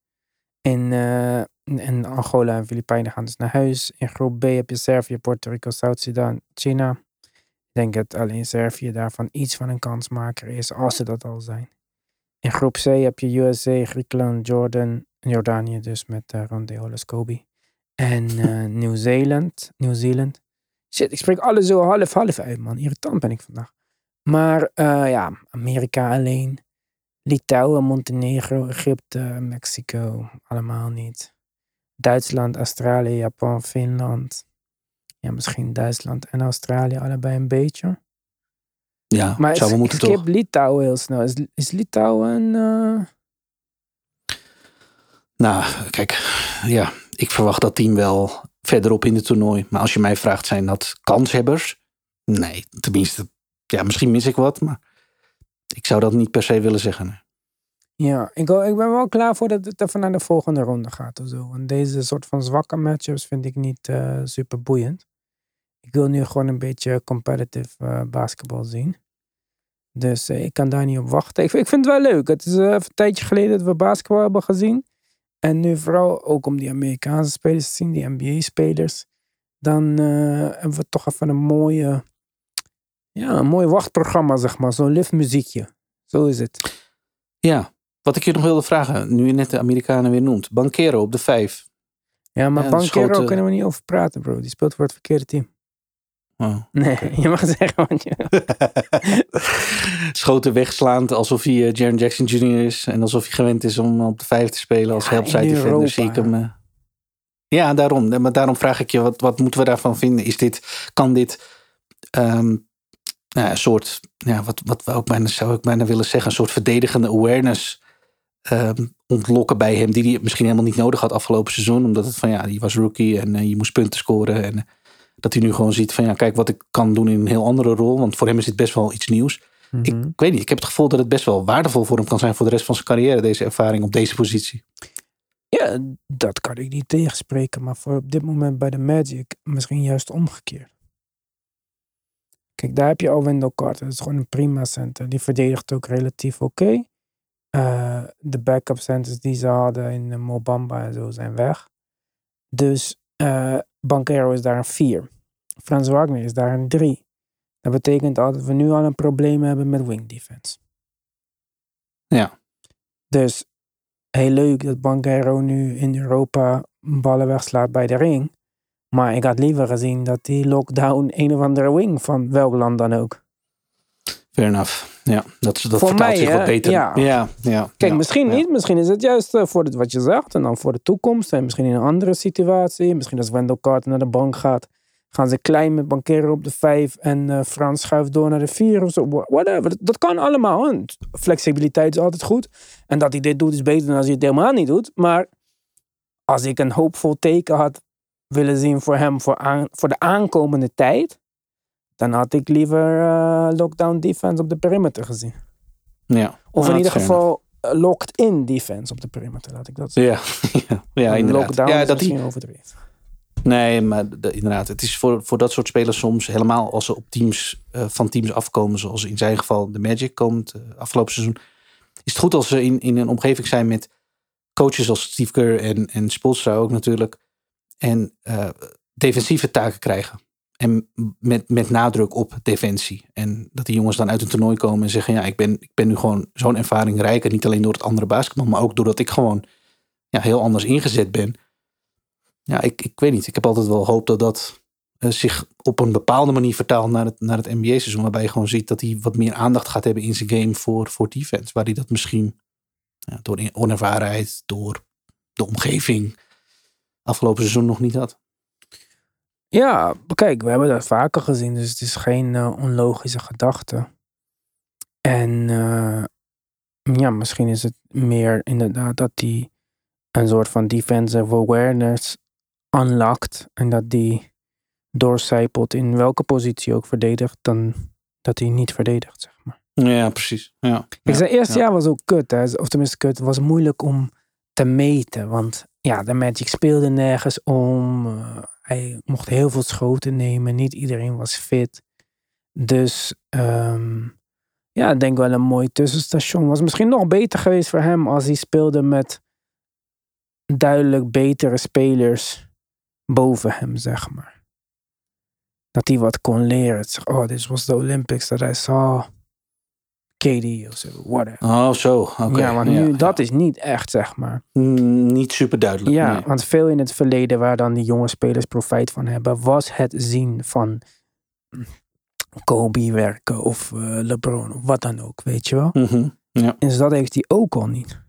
In, eh, en Angola en Filipijnen gaan dus naar huis. In groep B heb je Servië, Puerto Rico, Zuid-Sudan, China. Ik denk dat alleen Servië daarvan iets van een kansmaker is, als ze dat al zijn. In groep C heb je USA, Griekenland, Jordan, Jordanië dus met uh, Ronde Holoscobi. En eh, Nieuw-Zeeland. Nieuw-Zeeland. Shit, ik spreek alles zo half-half uit, man. Irritant ben ik vandaag. Maar eh, ja, Amerika alleen. Litouwen, Montenegro, Egypte, Mexico. Allemaal niet. Duitsland, Australië, Japan, Finland. Ja, misschien Duitsland en Australië allebei een beetje. Ja, Maar zou ik, ik moeten skip toch. Litouwen heel snel. Is, is Litouwen... eh, Nou, kijk, ja, ik verwacht dat team wel verderop in het toernooi. Maar als je mij vraagt, zijn dat kanshebbers? Nee, tenminste, ja, misschien mis ik wat, maar ik zou dat niet per se willen zeggen. Ja, ik, ik ben wel klaar voor dat het even naar de volgende ronde gaat of zo. Want deze soort van zwakke matchups vind ik niet eh, super boeiend. Ik wil nu gewoon een beetje competitive eh, basketbal zien. Dus eh, ik kan daar niet op wachten. Ik, ik vind het wel leuk. Het is even een tijdje geleden dat we basketbal hebben gezien. En nu vooral ook om die Amerikaanse spelers te zien, die NBA-spelers. Dan hebben we toch even een mooie, ja, een mooi wachtprogramma, zeg maar. Zo'n live muziekje. Zo is het. Ja, wat ik je nog wilde vragen, nu je net de Amerikanen weer noemt. Bankero op de vijf. Ja, maar Ja, Banquero eh, kunnen we niet over praten, bro. Die speelt voor het verkeerde team. Oh. Nee, je mag zeggen wat je Schoten wegslaand alsof hij uh, Jaron Jackson Jr. is. En alsof hij gewend is om op de vijf te spelen als Ja, helpside defender. Zie ik hem, eh. Ja, daarom. Maar daarom vraag ik je, wat, wat moeten we daarvan vinden? Is dit, kan dit ehm, nou een soort, ja, wat, wat we ook bijna, zou ik bijna willen zeggen, een soort verdedigende awareness ehm, ontlokken bij hem, die hij misschien helemaal niet nodig had afgelopen seizoen. Omdat het van ja, die was rookie en eh, je moest punten scoren. En dat hij nu gewoon ziet van ja, kijk wat ik kan doen in een heel andere rol. Want voor hem is dit best wel iets nieuws. Ik, Mhm. ik weet niet, ik heb het gevoel dat het best wel waardevol voor hem kan zijn voor de rest van zijn carrière, deze ervaring op deze positie. Ja, dat kan ik niet tegenspreken. Maar voor op dit moment bij de Magic misschien juist omgekeerd. Kijk, daar heb je al Wendell Carter. Dat is gewoon een prima center. Die verdedigt ook relatief oké. Eh, de backup centers die ze hadden in eh, Mobamba en zo zijn weg. Dus eh Banquero is daar een 4. Frans Wagner is daar een 3. Dat betekent dat we nu al een probleem hebben met wing defense. Ja. Dus heel leuk dat Banquero nu in Europa ballen wegslaat bij de ring. Maar ik had liever gezien dat die lockdown een of andere wing van welk land dan ook. Fair enough. Ja, dat, dat Voor vertaalt mij, zich wat beter. Ja. ja, ja, Kijk, ja, misschien ja. niet. Misschien is het juist eh, voor het, wat je zegt. En dan voor de toekomst. En misschien in een andere situatie. Misschien als Wendell Carter naar de bank gaat. Gaan ze klein met Banquero op de vijf. En eh, Frans schuift door naar de vier of zo. Wha- Whatever. Dat, dat kan allemaal. Flexibiliteit is altijd goed. En dat hij dit doet is beter dan als hij het helemaal niet doet. Maar als ik een hoopvol teken had willen zien voor hem voor, aan, voor de aankomende tijd. Dan had ik liever eh, lockdown defense op de perimeter gezien. Ja. Of Ah, in ieder fair geval eh, locked-in defense op de perimeter, laat ik dat zeggen. Ja, ja, ja En inderdaad. Lockdown Ja, is dat die, misschien overdreven. nee, maar de- inderdaad. Het is voor, voor dat soort spelers soms helemaal als ze op teams eh, van teams afkomen, zoals in zijn geval de Magic komt eh, afgelopen seizoen. Is het goed als ze in, in een omgeving zijn met coaches als Steve Kerr en, en Spoelstra ook natuurlijk. En eh, defensieve taken krijgen. En met, met nadruk op defensie. En dat die jongens dan uit een toernooi komen en zeggen: Ja, ik ben, ik ben nu gewoon zo'n ervaring rijker. Niet alleen door het andere basketbal, maar ook doordat ik gewoon ja, heel anders ingezet ben. Ja, ik, ik weet niet. Ik heb altijd wel hoop dat dat eh, zich op een bepaalde manier vertaalt naar het, naar het NBA-seizoen. Waarbij je gewoon ziet dat hij wat meer aandacht gaat hebben in zijn game voor, voor defense. Waar hij dat misschien ja, door onervarenheid, door de omgeving afgelopen seizoen nog niet had. Ja, kijk, we hebben dat vaker gezien, dus het is geen eh, onlogische gedachte. En eh, ja, misschien is het meer inderdaad dat die een soort van defensive awareness unlockt en dat die doorcijpelt in welke positie ook verdedigt, dan dat hij niet verdedigt, zeg maar. Ja, precies. Ja. Ja, zijn eerste ja. jaar was ook kut, hè. of tenminste kut, het was moeilijk om te meten, want ja, de Magic speelde nergens om. eh, hij mocht heel veel schoten nemen, niet iedereen was fit. Dus ehm, ja, ik denk wel een mooi tussenstation. Was misschien nog beter geweest voor hem als hij speelde met duidelijk betere spelers boven hem, zeg maar. Dat hij wat kon leren. Oh, dit was de Olympics that I saw. KD of zo, whatever. Oh, zo. Oké. ja, maar nu, dat is niet echt, zeg maar. Mm, niet super duidelijk. Ja, nee. want veel in het verleden waar dan die jonge spelers profijt van hebben, was het zien van Kobe werken of eh, LeBron of wat dan ook, weet je wel. Mhm. En dus dat heeft hij ook al niet.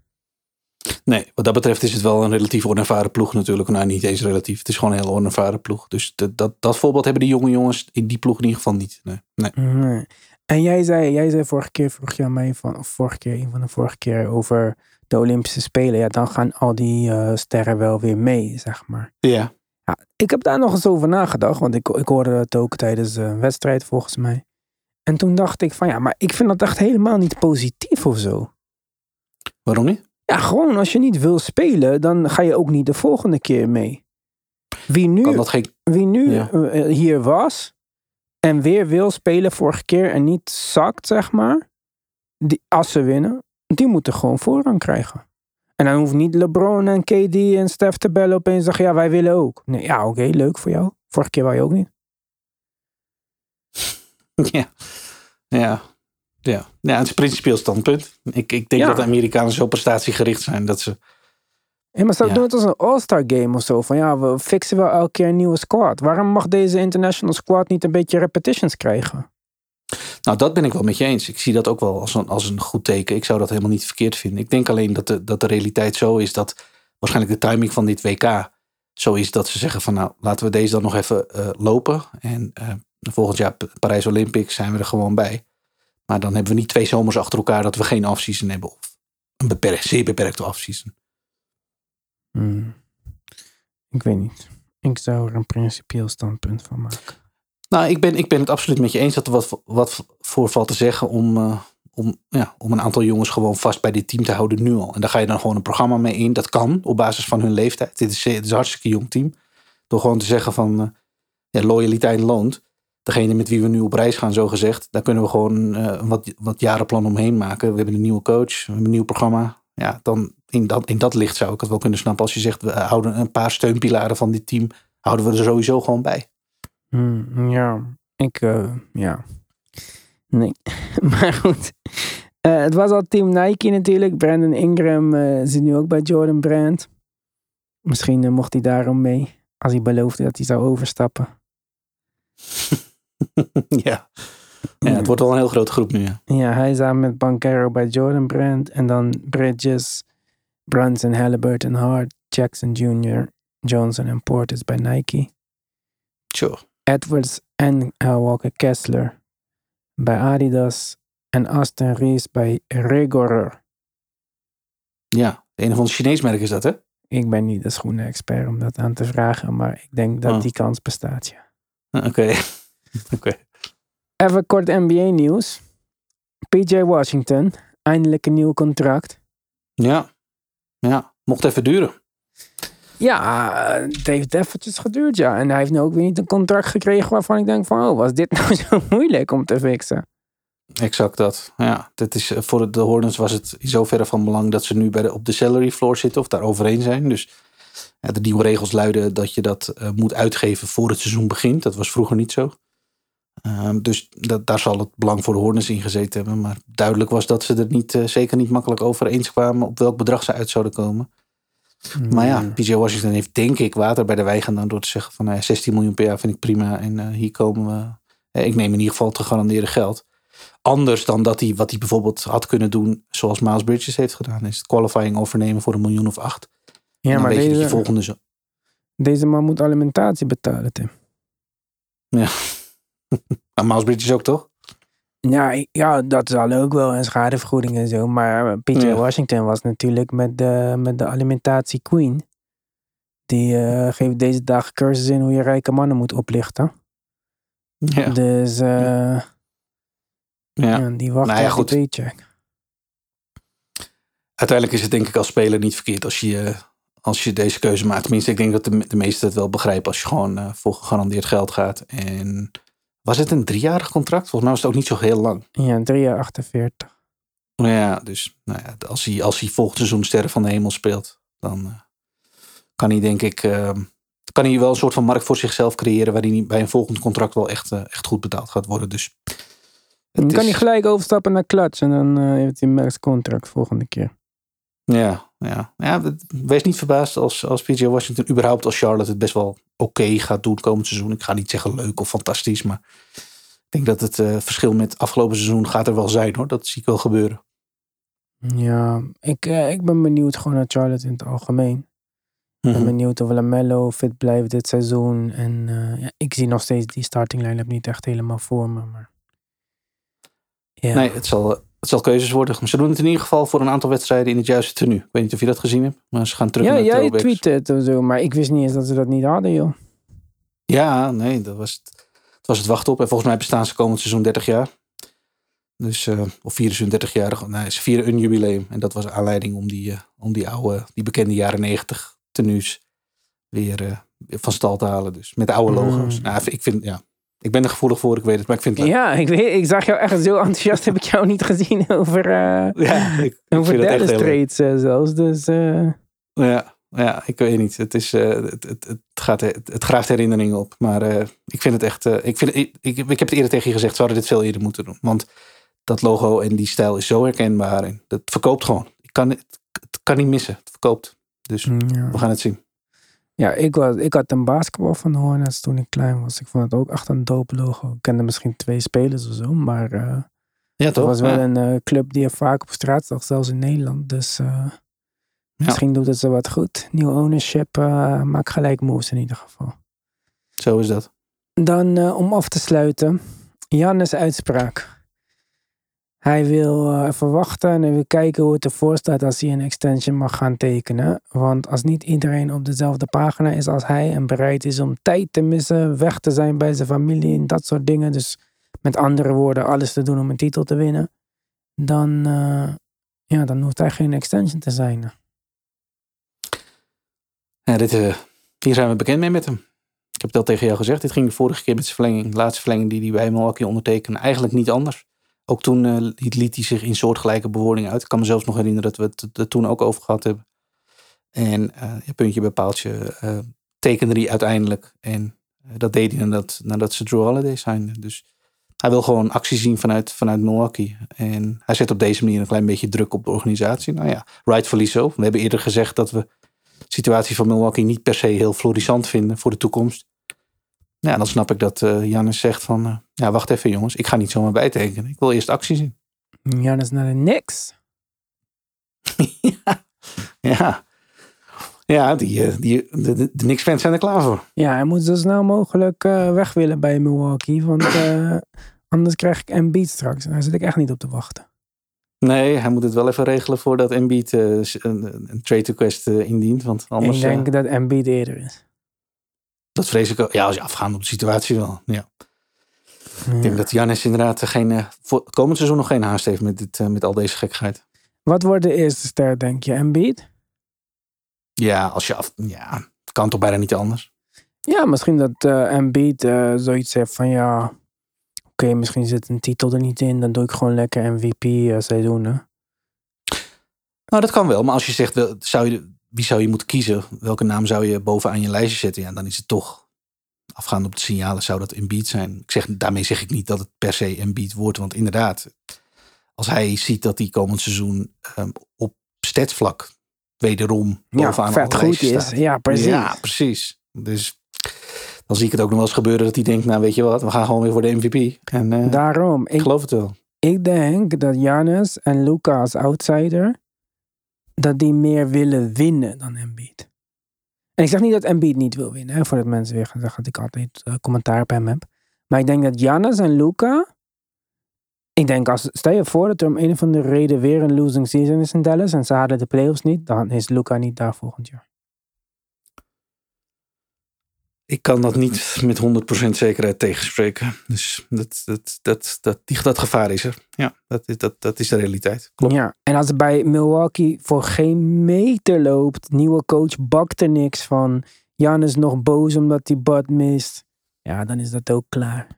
Nee, wat dat betreft is het wel een relatief onervaren ploeg natuurlijk. Nou, niet eens relatief. Het is gewoon een heel onervaren ploeg. Dus dat, dat, dat voorbeeld hebben die jonge jongens in die ploeg in ieder geval niet. Nee. nee. Nee. En jij zei, jij zei vorige keer, vroeg je aan mij van, of vorige keer, een van de vorige keer over de Olympische Spelen. Ja, dan gaan al die eh, sterren wel weer mee, zeg maar. Ja. Ja, ik heb daar nog eens over nagedacht, want ik, ik hoorde het ook tijdens een wedstrijd volgens mij. En toen dacht ik van ja, maar ik vind dat echt helemaal niet positief of zo. Waarom niet? Ja, gewoon als je niet wil spelen, dan ga je ook niet de volgende keer mee. Wie nu, geen... wie nu Ja. eh, hier was en weer wil spelen vorige keer en niet zakt, zeg maar. Die, als ze winnen, die moeten gewoon voorrang krijgen. En dan hoeft niet LeBron en KD en Steph te bellen opeens en zeggen, ja, wij willen ook. Nee, ja, oké, leuk voor jou. Vorige keer wou je ook niet. Ja. Ja. Ja. ja, het is een principieel standpunt. Ik, ik denk Ja. dat de Amerikanen zo prestatiegericht zijn dat ze Ja, maar zou Ja. doen het als een all-star game of zo. Van ja, we fixen wel elke keer een nieuwe squad. Waarom mag deze international squad niet een beetje repetitions krijgen? Nou, dat ben ik wel met je eens. Ik zie dat ook wel als een, als een goed teken. Ik zou dat helemaal niet verkeerd vinden. Ik denk alleen dat de, dat de realiteit zo is dat waarschijnlijk de timing van dit WK zo is dat ze zeggen van nou, laten we deze dan nog even eh, lopen. En eh, volgend jaar Parijs Olympics zijn we er gewoon bij. Maar dan hebben we niet twee zomers achter elkaar dat we geen offseason hebben. Of een beperkt, zeer beperkte offseason. Hmm. Ik weet niet. Ik zou er een principieel standpunt van maken. Nou, ik ben, ik ben het absoluut met je eens dat er wat, wat voor valt te zeggen om, eh, om, ja, om een aantal jongens gewoon vast bij dit team te houden nu al. En daar ga je dan gewoon een programma mee in. Dat kan op basis van hun leeftijd. Dit is, dit is een hartstikke jong team. Door gewoon te zeggen van eh, ja, loyaliteit loont. Degene met wie we nu op reis gaan, zo gezegd. Daar kunnen we gewoon eh, wat, wat jarenplan omheen maken. We hebben een nieuwe coach, we hebben een nieuw programma. Ja, dan in dat, in dat licht zou ik het wel kunnen snappen. Als je zegt, we houden een paar steunpilaren van dit team. Houden we er sowieso gewoon bij. Hmm, ja, ik, eh, ja. Nee, maar goed. Eh, het was al team Nike natuurlijk. Brandon Ingram eh, zit nu ook bij Jordan Brand. Misschien mocht hij daarom mee. Als hij beloofde dat hij zou overstappen. ja. ja, het wordt wel een heel grote groep nu. Ja. Ja, hij is samen met Bankero bij Jordan Brand. En dan Bridges, Brunson, Halliburton, Hart, Jackson Jr., Johnson en Portis bij Nike. Sure. Edwards en uh, Walker Kessler bij Adidas. En Aston Rees bij Rigorer. Ja, de een of ander Chinees merk is dat, hè? Ik ben niet de schoenen-expert om dat aan te vragen, maar ik denk dat Oh. die kans bestaat, ja. Ah, Oké. Oké. Even kort NBA-nieuws. PJ Washington, eindelijk een nieuw contract. Ja. Ja, mocht even duren. Ja, eh, het heeft eventjes geduurd, ja. En hij heeft nu ook weer niet een contract gekregen waarvan ik denk van... oh, was dit nou zo moeilijk om te fixen? Exact dat. Ja, dit is, eh, voor de Hornets was het in zoverre van belang dat ze nu bij de, op de salary floor zitten of daar overheen zijn. Dus ja, de nieuwe regels luiden dat je dat eh, moet uitgeven voor het seizoen begint. Dat was vroeger niet zo. Ehm, dus dat, daar zal het belang voor de Hornets in gezeten hebben. Maar duidelijk was dat ze er niet, eh, zeker niet makkelijk over eens kwamen op welk bedrag ze uit zouden komen. Maar ja, Hmm. PJ Washington heeft denk ik water bij de wei gedaan door te zeggen van nou ja, 16 miljoen per jaar vind ik prima. En eh, hier komen we. eh, ik neem in ieder geval het gegarandeerde geld. Anders dan dat hij wat hij bijvoorbeeld had kunnen doen, zoals Miles Bridges heeft gedaan, is het qualifying overnemen voor een miljoen of acht. Ja, maar weet je deze, volgende zo. deze man moet alimentatie betalen, Tim. Maar Miles Bridges ook toch? Ja, ja, dat zal ook wel. En schadevergoeding en zo. Maar PJ Ja. Washington was natuurlijk met de, met de alimentatie queen. Die eh, geeft deze dagen cursus in hoe je rijke mannen moet oplichten. Ja. Dus eh, ja. ja, die wacht Nou ja, op goed. paycheck. Uiteindelijk is het denk ik als speler niet verkeerd als je, als je deze keuze maakt. Tenminste, ik denk dat de, de meesten het wel begrijpen als je gewoon eh, voor gegarandeerd geld gaat. En was het een driejarig contract? Volgens mij was het ook niet zo heel lang. Ja, 3 jaar 48. Ja, dus nou ja, als, hij, als hij volgend seizoen Sterren van de Hemel speelt, dan eh, kan hij denk ik eh, kan hij wel een soort van markt voor zichzelf creëren waar hij niet bij een volgend contract wel echt, eh, echt goed betaald gaat worden. Dus Dan kan is- hij gelijk overstappen naar Clutch. En dan eh, heeft hij een max contract volgende keer. Ja, ja. ja wees niet verbaasd als, als PJ Washington überhaupt als Charlotte het best wel oké gaat doen komend seizoen. Ik ga niet zeggen leuk of fantastisch, maar ik denk dat het eh, verschil met afgelopen seizoen gaat er wel zijn hoor. Dat zie ik wel gebeuren. Ja, ik, eh, ik ben benieuwd gewoon naar Charlotte in het algemeen. Ik ben Mhm. benieuwd of Lamello fit blijft dit seizoen. En eh, ja, ik zie nog steeds die starting line-up niet echt helemaal voor me. Maar... Ja. Nee, het zal, het zal keuzes worden. Maar ze doen het in ieder geval voor een aantal wedstrijden in het juiste tenue. Ik weet niet of je dat gezien hebt, maar ze gaan terug ja, naar jij throwbacks. tweette het of zo, maar ik wist niet eens dat ze dat niet hadden, joh. Ja, nee, dat was het, het was het wachten op. En volgens mij bestaan ze komend seizoen 30 jaar. Dus, eh, of vieren ze hun 30 jaar. Nee, ze vieren een jubileum. En dat was aanleiding om die, eh, om die oude, die bekende jaren 90 tenues weer eh, van stal te halen. Dus met de oude logo's. Mm. Nou, ik vind, ja, ik ben er gevoelig voor, ik weet het, maar ik vind het leuk. Ja, ik, weet, ik zag jou echt zo enthousiast, heb ik jou niet gezien over, eh Ja, ik, ik over echt Dallas trades zelfs. Dus eh, Ja, ja, ik weet niet. Het, is, eh, het, het, het, gaat, het, het graaft herinneringen op. Maar ik vind het echt. ik, vind, ik, ik, ik heb het eerder tegen je gezegd, ze hadden dit veel eerder moeten doen. Want dat logo en die stijl is zo herkenbaar. En dat verkoopt gewoon. Ik kan, het, het kan niet missen. Het verkoopt. Dus Ja. we gaan het zien. Ja, ik, was, ik had een basketbal van de Hornets toen ik klein was. Ik vond het ook echt een dope logo. Ik kende misschien twee spelers of zo, maar eh Ja, het was wel Ja. een eh, club die er vaak op straat zag, zelfs in Nederland. Dus eh, misschien doet het ze wat goed. Nieuw ownership, eh maak gelijk moves in ieder geval. Zo is dat. Dan om af te sluiten, Jannes uitspraak. Hij wil eh, even wachten en hij wil kijken hoe het ervoor staat als hij een extension mag gaan tekenen. Want als niet iedereen op dezelfde pagina is als hij en bereid is om tijd te missen, weg te zijn bij zijn familie en dat soort dingen. Dus met andere woorden, alles te doen om een titel te winnen. Dan, eh, ja, dan hoeft hij geen extension te zijn. Ja, dit, eh, hier zijn we bekend mee met hem. Ik heb al tegen jou gezegd. Dit ging de vorige keer met zijn verlenging. De laatste verlenging die hij bij Milwaukee ondertekende. Eigenlijk niet anders. Ook toen eh, liet, hij zich in soortgelijke bewoordingen uit. Ik kan me zelfs nog herinneren dat we het er toen ook over gehad hebben. En ja, puntje bij paaltje eh, tekende hij uiteindelijk. En dat deed hij nadat, nadat ze Drew Holiday zijn. Dus hij wil gewoon actie zien vanuit, vanuit Milwaukee. En hij zet op deze manier een klein beetje druk op de organisatie. Nou ja, rightfully so. We hebben eerder gezegd dat we de situatie van Milwaukee niet per se heel florissant vinden voor de toekomst. Ja, dan snap ik dat eh Jannes zegt van, eh, ja wacht even jongens, ik ga niet zomaar bijtekenen. Ik wil eerst actie zien. Jannes naar de Knicks. ja, ja. Ja, die, eh, die, de, de, de Knicks-fans zijn er klaar voor. Ja, hij moet zo snel mogelijk weg willen bij Milwaukee. Want anders krijg ik Embiid straks. En daar zit ik echt niet op te wachten. Nee, hij moet het wel even regelen voordat Embiid een, een trade request indient. Want anders, ik denk dat Embiid eerder is. Dat vrees ik ook. Ja, als je afgaat op de situatie wel. Ja. Ik denk dat Jannes inderdaad geen, eh, voor komend seizoen nog geen haast heeft met, dit, eh, met al deze gekkigheid. Wat wordt de eerste ster, denk je? Embiid? Ja, als je af... Ja, het kan toch bijna niet anders. Ja, misschien dat eh Embiid eh, zoiets heeft van ja... Oké, misschien zit een titel er niet in. Dan doe ik gewoon lekker MVP-seizoen. hè. Nou, dat kan wel. Maar als je zegt, zou je, wie zou je moeten kiezen? Welke naam zou je bovenaan je lijstje zetten? Ja, dan is het toch, afgaand op de signalen, zou dat Embiid zijn. Ik zeg, daarmee zeg ik niet dat het per se Embiid wordt. Want inderdaad, als hij ziet dat hij komend seizoen ehm, op statsvlak wederom Ja, bovenaan vet alle goed is. staat. Ja, precies. Ja, precies. Dus dan zie ik het ook nog wel eens gebeuren dat hij denkt, nou weet je wat, we gaan gewoon weer voor de MVP. En eh, Daarom. ik Ik, geloof het wel. ik denk dat Giannis en Luca als outsider... dat die meer willen winnen dan Embiid. En ik zeg niet dat Embiid niet wil winnen. Hè, voordat mensen weer gaan zeggen dat ik altijd eh, commentaar op hem heb. Maar ik denk dat Giannis en Luca... Ik denk, als, stel je voor dat er om een of andere reden weer een losing season is in Dallas... en ze halen de playoffs niet, dan is Luca niet daar volgend jaar. Ik kan dat niet met 100% zekerheid tegenspreken. Dus dat, dat, dat, dat, die, dat gevaar is er. Ja, dat, is- dat, dat is de realiteit. Klopt. Ja, en als het bij Milwaukee voor geen meter loopt, nieuwe coach bakt er niks van. Jan is nog boos omdat hij Bud mist. Ja, dan is dat ook klaar.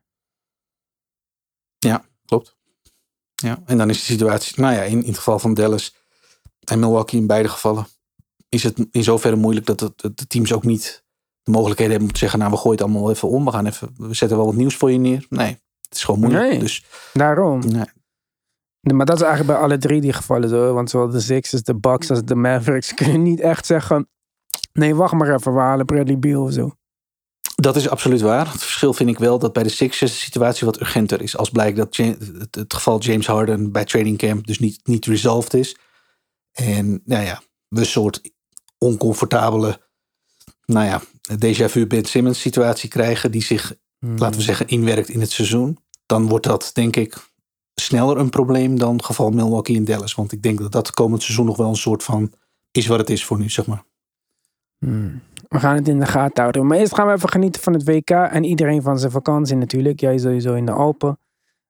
Klopt. Ja, en dan is de situatie, nou ja, in, in het geval van Dallas en Milwaukee in beide gevallen, is het in zoverre moeilijk dat het, dat de teams ook niet de mogelijkheden hebben om te zeggen, nou we gooien het allemaal even om, we gaan even, we zetten wel wat nieuws voor je neer. Nee, het is gewoon moeilijk. Nee. Dus Daarom. nee, Nee, Maar dat is eigenlijk bij alle drie die gevallen zo. Want zowel de Sixers, de Bucks als de Mavericks kunnen niet echt zeggen... Nee, wacht maar even, we halen Bradley Beal of zo. Dat is absoluut waar. Het verschil vind ik wel dat bij de Sixers de situatie wat urgenter is. Als blijkt dat het, het geval James Harden bij training camp dus niet, niet resolved is. En nou ja, we een soort oncomfortabele, nou ja, déjà vu Ben Simmons situatie krijgen. Die zich, Hmm. laten we zeggen, inwerkt in het seizoen. Dan wordt dat denk ik sneller een probleem dan het geval Milwaukee en Dallas. Want ik denk dat dat komend seizoen nog wel een soort van is wat het is voor nu, zeg maar. Hmm. We gaan het in de gaten houden. Maar eerst gaan we even genieten van het WK. En iedereen van zijn vakantie natuurlijk. Jij sowieso in de Alpen.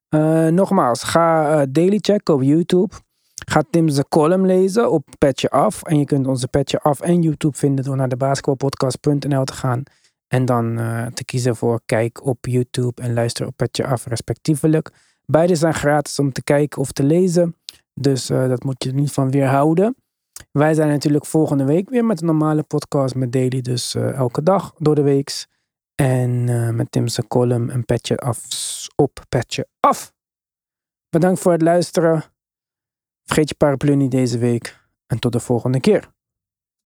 Eh, nogmaals, ga eh, Daily checken op YouTube. Ga Tim zijn column lezen op Petje Af. En je kunt onze Petje Af en YouTube vinden door naar de basketbalpodcast.nl te gaan. En dan eh, te kiezen voor kijk op YouTube en luister op Petje Af respectievelijk. Beide zijn gratis om te kijken of te lezen. Dus eh, dat moet je er niet van weerhouden. Wij zijn natuurlijk volgende week weer met een normale podcast met Daily. Dus eh, elke dag door de weeks. En met Tim's column en petje af op petje af. Bedankt voor het luisteren. Vergeet je paraplu niet deze week. En tot de volgende keer.